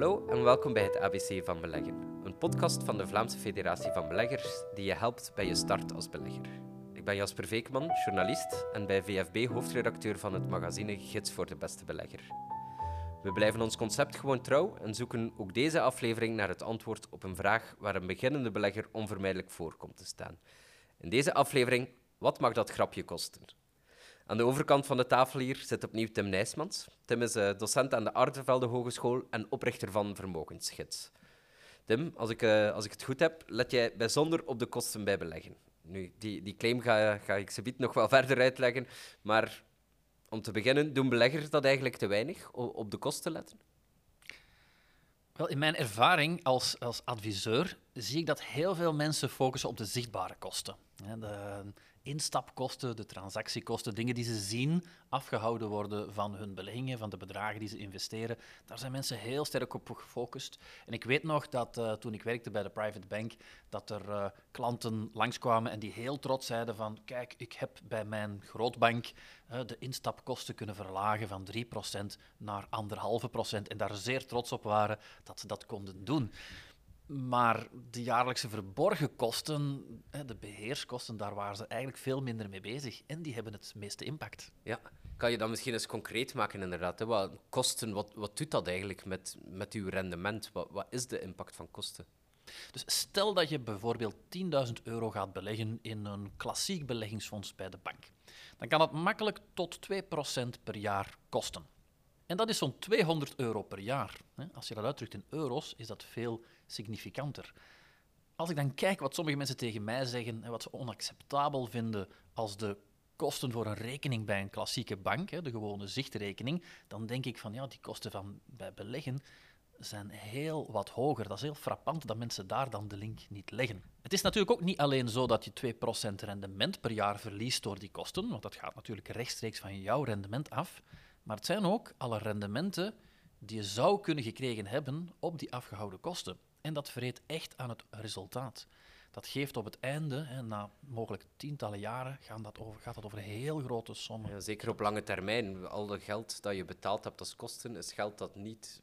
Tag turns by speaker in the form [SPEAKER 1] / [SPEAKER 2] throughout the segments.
[SPEAKER 1] Hallo en welkom bij het ABC van Beleggen, een podcast van de Vlaamse Federatie van Beleggers die je helpt bij je start als belegger. Ik ben Jasper Veekman, journalist en bij VFB hoofdredacteur van het magazine Gids voor de Beste Belegger. We blijven ons concept gewoon trouw en zoeken ook deze aflevering naar het antwoord op een vraag waar een beginnende belegger onvermijdelijk voor komt te staan. In deze aflevering, wat mag dat grapje kosten? Aan de overkant van de tafel hier zit opnieuw Tim Nijsmans. Tim is uh, docent aan de Ardevelde Hogeschool en oprichter van Vermogensgids. Tim, als ik, uh, als ik het goed heb, let jij bijzonder op de kosten bij beleggen. Nu, die, die claim ga, ga ik ze nog wel verder uitleggen, maar om te beginnen, doen beleggers dat eigenlijk te weinig, op de kosten letten?
[SPEAKER 2] Wel, in mijn ervaring als, als adviseur zie ik dat heel veel mensen focussen op de zichtbare kosten. De, instapkosten, de transactiekosten, dingen die ze zien afgehouden worden van hun beleggingen, van de bedragen die ze investeren. Daar zijn mensen heel sterk op gefocust. En ik weet nog dat uh, toen ik werkte bij de private bank, dat er uh, klanten langskwamen en die heel trots zeiden van kijk, ik heb bij mijn grootbank uh, de instapkosten kunnen verlagen van 3% naar 1,5% en daar zeer trots op waren dat ze dat konden doen. Maar de jaarlijkse verborgen kosten, de beheerskosten, daar waren ze eigenlijk veel minder mee bezig. En die hebben het meeste impact.
[SPEAKER 1] Ja, kan je dat misschien eens concreet maken inderdaad? Hè? Wat kosten, wat, wat doet dat eigenlijk met, met uw rendement? Wat, wat is de impact van kosten?
[SPEAKER 2] Dus stel dat je bijvoorbeeld 10.000 euro gaat beleggen in een klassiek beleggingsfonds bij de bank. Dan kan dat makkelijk tot 2% per jaar kosten. En dat is zo'n 200 euro per jaar. Als je dat uitdrukt in euro's, is dat veel significanter. Als ik dan kijk wat sommige mensen tegen mij zeggen en wat ze onacceptabel vinden als de kosten voor een rekening bij een klassieke bank, de gewone zichtrekening, dan denk ik van ja, die kosten van bij beleggen zijn heel wat hoger. Dat is heel frappant dat mensen daar dan de link niet leggen. Het is natuurlijk ook niet alleen zo dat je 2% rendement per jaar verliest door die kosten, want dat gaat natuurlijk rechtstreeks van jouw rendement af. Maar het zijn ook alle rendementen die je zou kunnen gekregen hebben op die afgehouden kosten. En dat vreet echt aan het resultaat. Dat geeft op het einde, hè, na mogelijk tientallen jaren, gaan dat over, gaat dat over heel grote sommen.
[SPEAKER 1] Ja, zeker op lange termijn. Al het geld dat je betaald hebt als kosten, is geld dat niet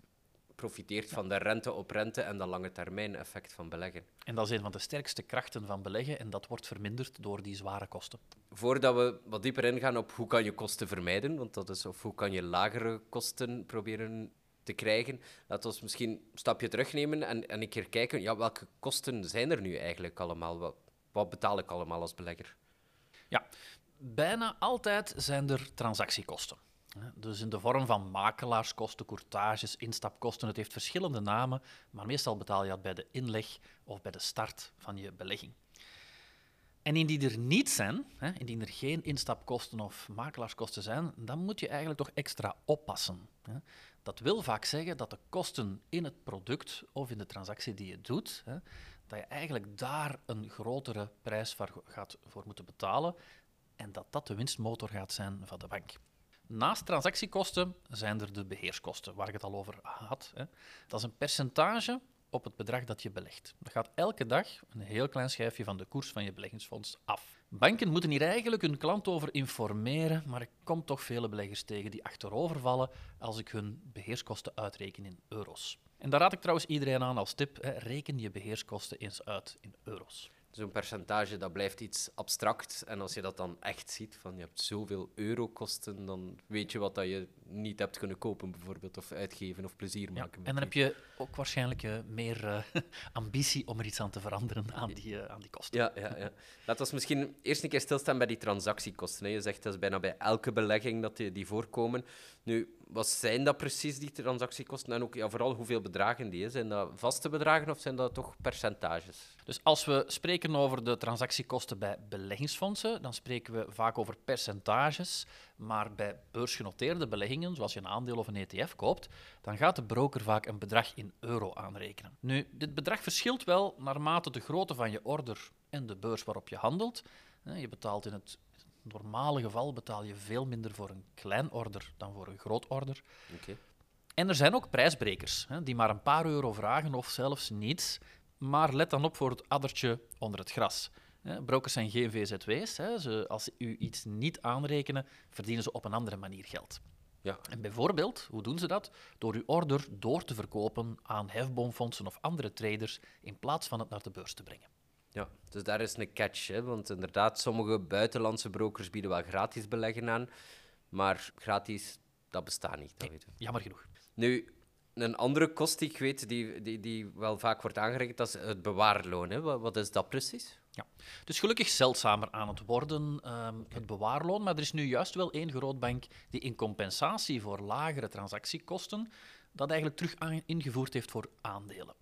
[SPEAKER 1] profiteert van de rente op rente en dat lange termijn effect van beleggen.
[SPEAKER 2] En dat is een van de sterkste krachten van beleggen en dat wordt verminderd door die zware kosten.
[SPEAKER 1] Voordat we wat dieper ingaan op hoe kan je kosten vermijden, want dat is of hoe kan je lagere kosten proberen te krijgen, laten we misschien een stapje terugnemen en, en een keer kijken, ja, welke kosten zijn er nu eigenlijk allemaal? Wat, wat betaal ik allemaal als belegger?
[SPEAKER 2] Ja, bijna altijd zijn er transactiekosten. Dus in de vorm van makelaarskosten, courtages, instapkosten. Het heeft verschillende namen, maar meestal betaal je dat bij de inleg of bij de start van je belegging. En indien er niet zijn, indien er geen instapkosten of makelaarskosten zijn, dan moet je eigenlijk toch extra oppassen. Dat wil vaak zeggen dat de kosten in het product of in de transactie die je doet, dat je eigenlijk daar een grotere prijs voor gaat voor moeten betalen en dat dat de winstmotor gaat zijn van de bank. Naast transactiekosten zijn er de beheerskosten, waar ik het al over had. Hè. Dat is een percentage op het bedrag dat je belegt. Dat gaat elke dag een heel klein schijfje van de koers van je beleggingsfonds af. Banken moeten hier eigenlijk hun klant over informeren, maar ik kom toch vele beleggers tegen die achterovervallen als ik hun beheerskosten uitreken in euro's. En daar raad ik trouwens iedereen aan als tip: reken je beheerskosten eens uit in euro's
[SPEAKER 1] zo'n percentage, dat blijft iets abstract. En als je dat dan echt ziet, van je hebt zoveel eurokosten, dan weet je wat dat je niet hebt kunnen kopen, bijvoorbeeld, of uitgeven of plezier maken.
[SPEAKER 2] en dan heb je ook waarschijnlijk uh, meer uh, ambitie om er iets aan te veranderen aan die, uh, aan die kosten.
[SPEAKER 1] Ja, ja, ja. Laten we misschien eerst een keer stilstaan bij die transactiekosten. Hè. Je zegt dat is bijna bij elke belegging dat die, die voorkomen. Nu, wat zijn dat precies, die transactiekosten? En ook ja, vooral hoeveel bedragen die? Zijn dat vaste bedragen of zijn dat toch percentages?
[SPEAKER 2] Dus als we spreken over de transactiekosten bij beleggingsfondsen, dan spreken we vaak over percentages. Maar bij beursgenoteerde beleggingen, zoals je een aandeel of een ETF koopt, dan gaat de broker vaak een bedrag in euro aanrekenen. Nu, dit bedrag verschilt wel naarmate de grootte van je order en de beurs waarop je handelt. Je betaalt in het normale geval betaal je veel minder voor een klein order dan voor een groot order. Okay. En er zijn ook prijsbrekers hè, die maar een paar euro vragen of zelfs niets. Maar let dan op voor het addertje onder het gras. Brokers zijn geen VZW's. Hè. Ze, als ze u iets niet aanrekenen, verdienen ze op een andere manier geld.
[SPEAKER 1] Ja.
[SPEAKER 2] En bijvoorbeeld, hoe doen ze dat? Door uw order door te verkopen aan hefboomfondsen of andere traders in plaats van het naar de beurs te brengen.
[SPEAKER 1] Ja, dus daar is een catch. Hè? Want inderdaad, sommige buitenlandse brokers bieden wel gratis beleggen aan. Maar gratis, dat bestaat niet. Dat we.
[SPEAKER 2] Jammer genoeg.
[SPEAKER 1] Nu, een andere kost die ik weet, die, die, die wel vaak wordt aangerekend, dat is het bewaarloon. Hè? Wat, wat is dat precies?
[SPEAKER 2] Ja. Het is gelukkig zeldzamer aan het worden, ehm, het bewaarloon. Maar er is nu juist wel één grootbank die in compensatie voor lagere transactiekosten dat eigenlijk terug ingevoerd heeft voor aandelen.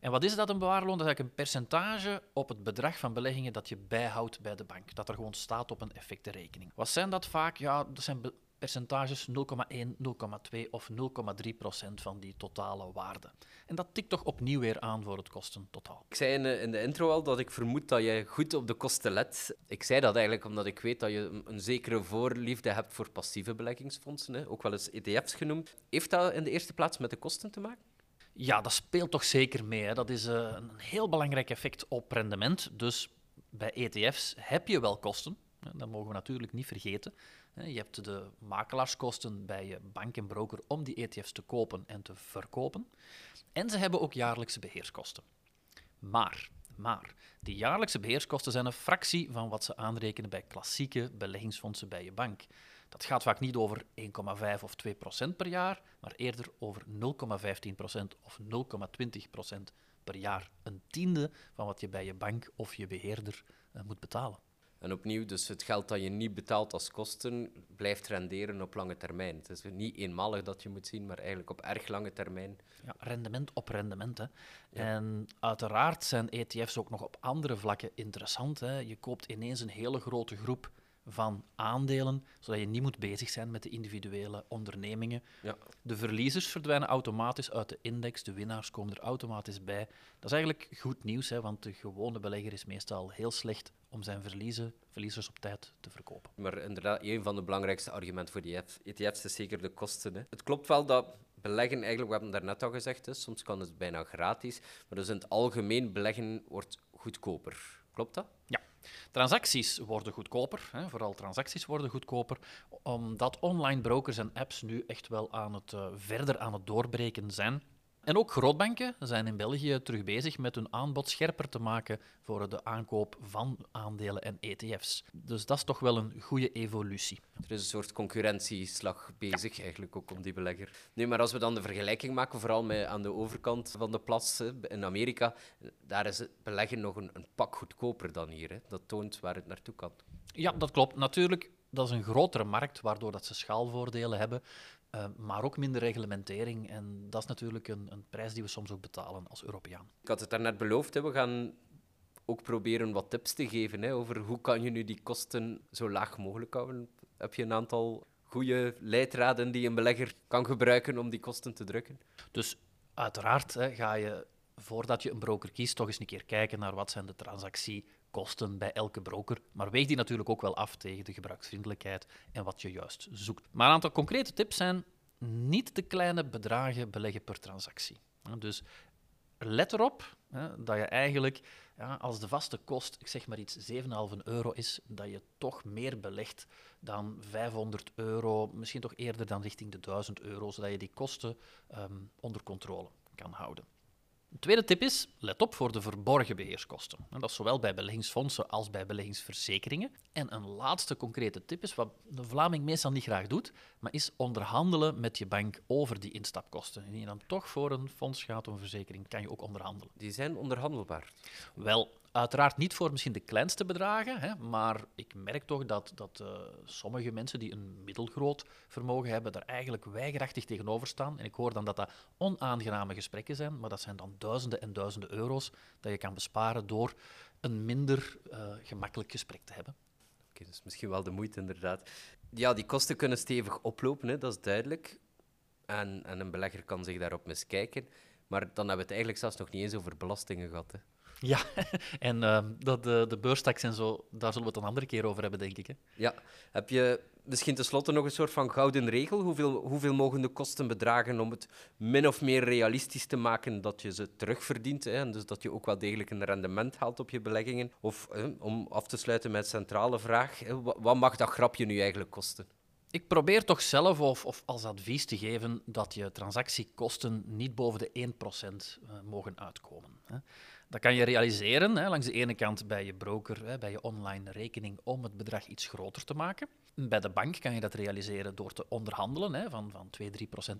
[SPEAKER 2] En wat is dat, een bewaarloon? Dat is eigenlijk een percentage op het bedrag van beleggingen dat je bijhoudt bij de bank. Dat er gewoon staat op een effectenrekening. Wat zijn dat vaak? Ja, dat zijn percentages 0,1, 0,2 of 0,3 procent van die totale waarde. En dat tikt toch opnieuw weer aan voor het kostentotaal.
[SPEAKER 1] Ik zei in de, in de intro al dat ik vermoed dat je goed op de kosten let. Ik zei dat eigenlijk omdat ik weet dat je een, zekere voorliefde hebt voor passieve beleggingsfondsen, ook wel eens ETF's genoemd. Heeft dat in de eerste plaats met de kosten te maken?
[SPEAKER 2] Ja, dat speelt toch zeker mee. Hè. Dat is eh, een heel belangrijk effect op rendement. Dus bij ETF's heb je wel kosten. Dat mogen we natuurlijk niet vergeten. Je hebt de makelaarskosten bij je bank en broker om die ETF's te kopen en te verkopen. En ze hebben ook jaarlijkse beheerskosten. Maar, maar, die jaarlijkse beheerskosten zijn een fractie van wat ze aanrekenen bij klassieke beleggingsfondsen bij je bank. Dat gaat vaak niet over 1,5 of 2 procent per jaar, maar eerder over 0,15 procent of 0,20 procent per jaar. Een tiende van wat je bij je bank of je beheerder eh, moet betalen.
[SPEAKER 1] En opnieuw, dus het geld dat je niet betaalt als kosten, blijft renderen op lange termijn. Het is niet eenmalig dat je moet zien, maar eigenlijk op erg lange termijn.
[SPEAKER 2] Ja, rendement op rendement. Hè. En uiteraard zijn ETF's ook nog op andere vlakken interessant. Hè. Je koopt ineens een hele grote groep van aandelen, zodat je niet moet bezig zijn met de individuele ondernemingen.
[SPEAKER 1] Ja.
[SPEAKER 2] De verliezers verdwijnen automatisch uit de index, de winnaars komen er automatisch bij. Dat is eigenlijk goed nieuws, hè, want de gewone belegger is meestal heel slecht om zijn verliezen, verliezers op tijd te verkopen.
[SPEAKER 1] Maar inderdaad, een van de belangrijkste argumenten voor die ETF's is zeker de kosten. Hè. Het klopt wel dat beleggen, eigenlijk, we hebben het daarnet al gezegd, hè, soms kan het bijna gratis, maar dus in het algemeen beleggen wordt goedkoper. Klopt dat?
[SPEAKER 2] Ja, transacties worden goedkoper, hè, vooral transacties worden goedkoper, omdat online brokers en apps nu echt wel aan het, eh, verder aan het doorbreken zijn. En ook grootbanken zijn in België terug bezig met hun aanbod scherper te maken voor de aankoop van aandelen en ETF's. Dus dat is toch wel een goede evolutie.
[SPEAKER 1] Er is een soort concurrentieslag bezig, eigenlijk ook om die belegger. Nee, maar als we dan de vergelijking maken, vooral met aan de overkant van de plas in Amerika, daar is het beleggen nog een, een pak goedkoper dan hier. Hè. Dat toont waar het naartoe kan.
[SPEAKER 2] Ja, dat klopt. Natuurlijk, dat is een grotere markt, waardoor dat ze schaalvoordelen hebben, eh, maar ook minder reglementering. En dat is natuurlijk een, een prijs die we soms ook betalen als Europeaan.
[SPEAKER 1] Ik had het daarnet beloofd, hè. we gaan ook proberen wat tips te geven hè, over hoe kan je nu die kosten zo laag mogelijk houden. Heb je een aantal goede leidraden die een belegger kan gebruiken om die kosten te drukken?
[SPEAKER 2] Dus uiteraard hè, ga je, voordat je een broker kiest, toch eens een keer kijken naar wat zijn de transactiekosten bij elke broker. Maar weeg die natuurlijk ook wel af tegen de gebruiksvriendelijkheid en wat je juist zoekt. Maar een aantal concrete tips zijn niet te kleine bedragen beleggen per transactie. Dus let erop hè, dat je eigenlijk, ja, als de vaste kost, ik zeg maar iets, 7,5 euro is, dat je toch meer belegt dan 500 euro, misschien toch eerder dan richting de 1000 euro, zodat je die kosten ehm, onder controle kan houden. Een tweede tip is, let op voor de verborgen beheerskosten. En dat is zowel bij beleggingsfondsen als bij beleggingsverzekeringen. En een laatste concrete tip is, wat de Vlaming meestal niet graag doet, maar is onderhandelen met je bank over die instapkosten. En je dan toch voor een fonds gaat of een verzekering, kan je ook onderhandelen.
[SPEAKER 1] Die zijn onderhandelbaar.
[SPEAKER 2] Wel, uiteraard niet voor misschien de kleinste bedragen, hè, maar ik merk toch dat, dat eh, sommige mensen die een middelgroot vermogen hebben, daar eigenlijk weigerachtig tegenover staan. En ik hoor dan dat dat onaangename gesprekken zijn, maar dat zijn dan duizenden en duizenden euro's dat je kan besparen door een minder eh, gemakkelijk gesprek te hebben.
[SPEAKER 1] Oké, is misschien wel de moeite, inderdaad. Ja, die kosten kunnen stevig oplopen, hè, dat is duidelijk. En, en een belegger kan zich daarop miskijken. Maar dan hebben we het eigenlijk zelfs nog niet eens over belastingen gehad. Hè.
[SPEAKER 2] Ja, en eh, dat de, de beurstaks en zo, daar zullen we het een andere keer over hebben, denk ik. Hè?
[SPEAKER 1] Ja, heb je misschien tenslotte nog een soort van gouden regel? Hoeveel, hoeveel mogen de kosten bedragen om het min of meer realistisch te maken dat je ze terugverdient? Hè? En dus dat je ook wel degelijk een rendement haalt op je beleggingen? Of hè, om af te sluiten met centrale vraag, hè, wat mag dat grapje nu eigenlijk kosten?
[SPEAKER 2] Ik probeer toch zelf of, of als advies te geven dat je transactiekosten niet boven de 1% uh, mogen uitkomen. Dat kan je realiseren hè, langs de ene kant bij je broker, hè, bij je online rekening, om het bedrag iets groter te maken. Bij de bank kan je dat realiseren door te onderhandelen, hè, van, van 2-3%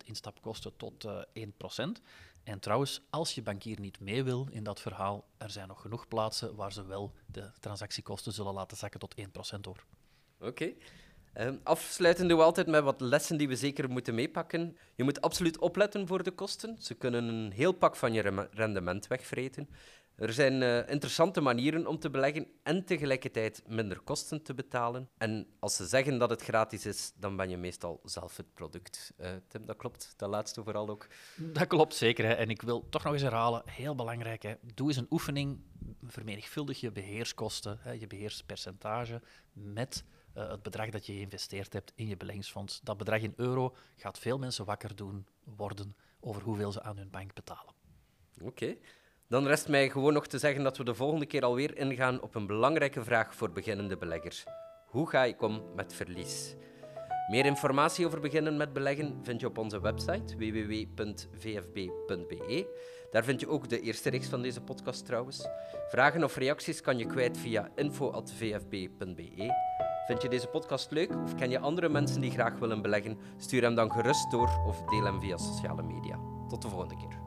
[SPEAKER 2] instapkosten tot uh, 1%. En trouwens, als je bankier niet mee wil in dat verhaal, er zijn nog genoeg plaatsen waar ze wel de transactiekosten zullen laten zakken tot 1% door.
[SPEAKER 1] Oké. Um, afsluiten doen we altijd met wat lessen die we zeker moeten meepakken. Je moet absoluut opletten voor de kosten. Ze kunnen een heel pak van je rendement wegvreten. Er zijn uh, interessante manieren om te beleggen en tegelijkertijd minder kosten te betalen. En als ze zeggen dat het gratis is, dan ben je meestal zelf het product. Uh, Tim, dat klopt. Dat laatste vooral ook.
[SPEAKER 2] Dat klopt zeker. Hè. En ik wil toch nog eens herhalen, heel belangrijk, hè. doe eens een oefening, vermenigvuldig je beheerskosten, hè, je beheerspercentage, met uh, het bedrag dat je geïnvesteerd hebt in je beleggingsfonds. Dat bedrag in euro gaat veel mensen wakker doen worden over hoeveel ze aan hun bank betalen.
[SPEAKER 1] Oké. Dan rest mij gewoon nog te zeggen dat we de volgende keer alweer ingaan op een belangrijke vraag voor beginnende beleggers. Hoe ga ik om met verlies? Meer informatie over beginnen met beleggen vind je op onze website www.vfb.be. Daar vind je ook de eerste reeks van deze podcast trouwens. Vragen of reacties kan je kwijt via info.vfb.be. Vind je deze podcast leuk of ken je andere mensen die graag willen beleggen? Stuur hem dan gerust door of deel hem via sociale media. Tot de volgende keer.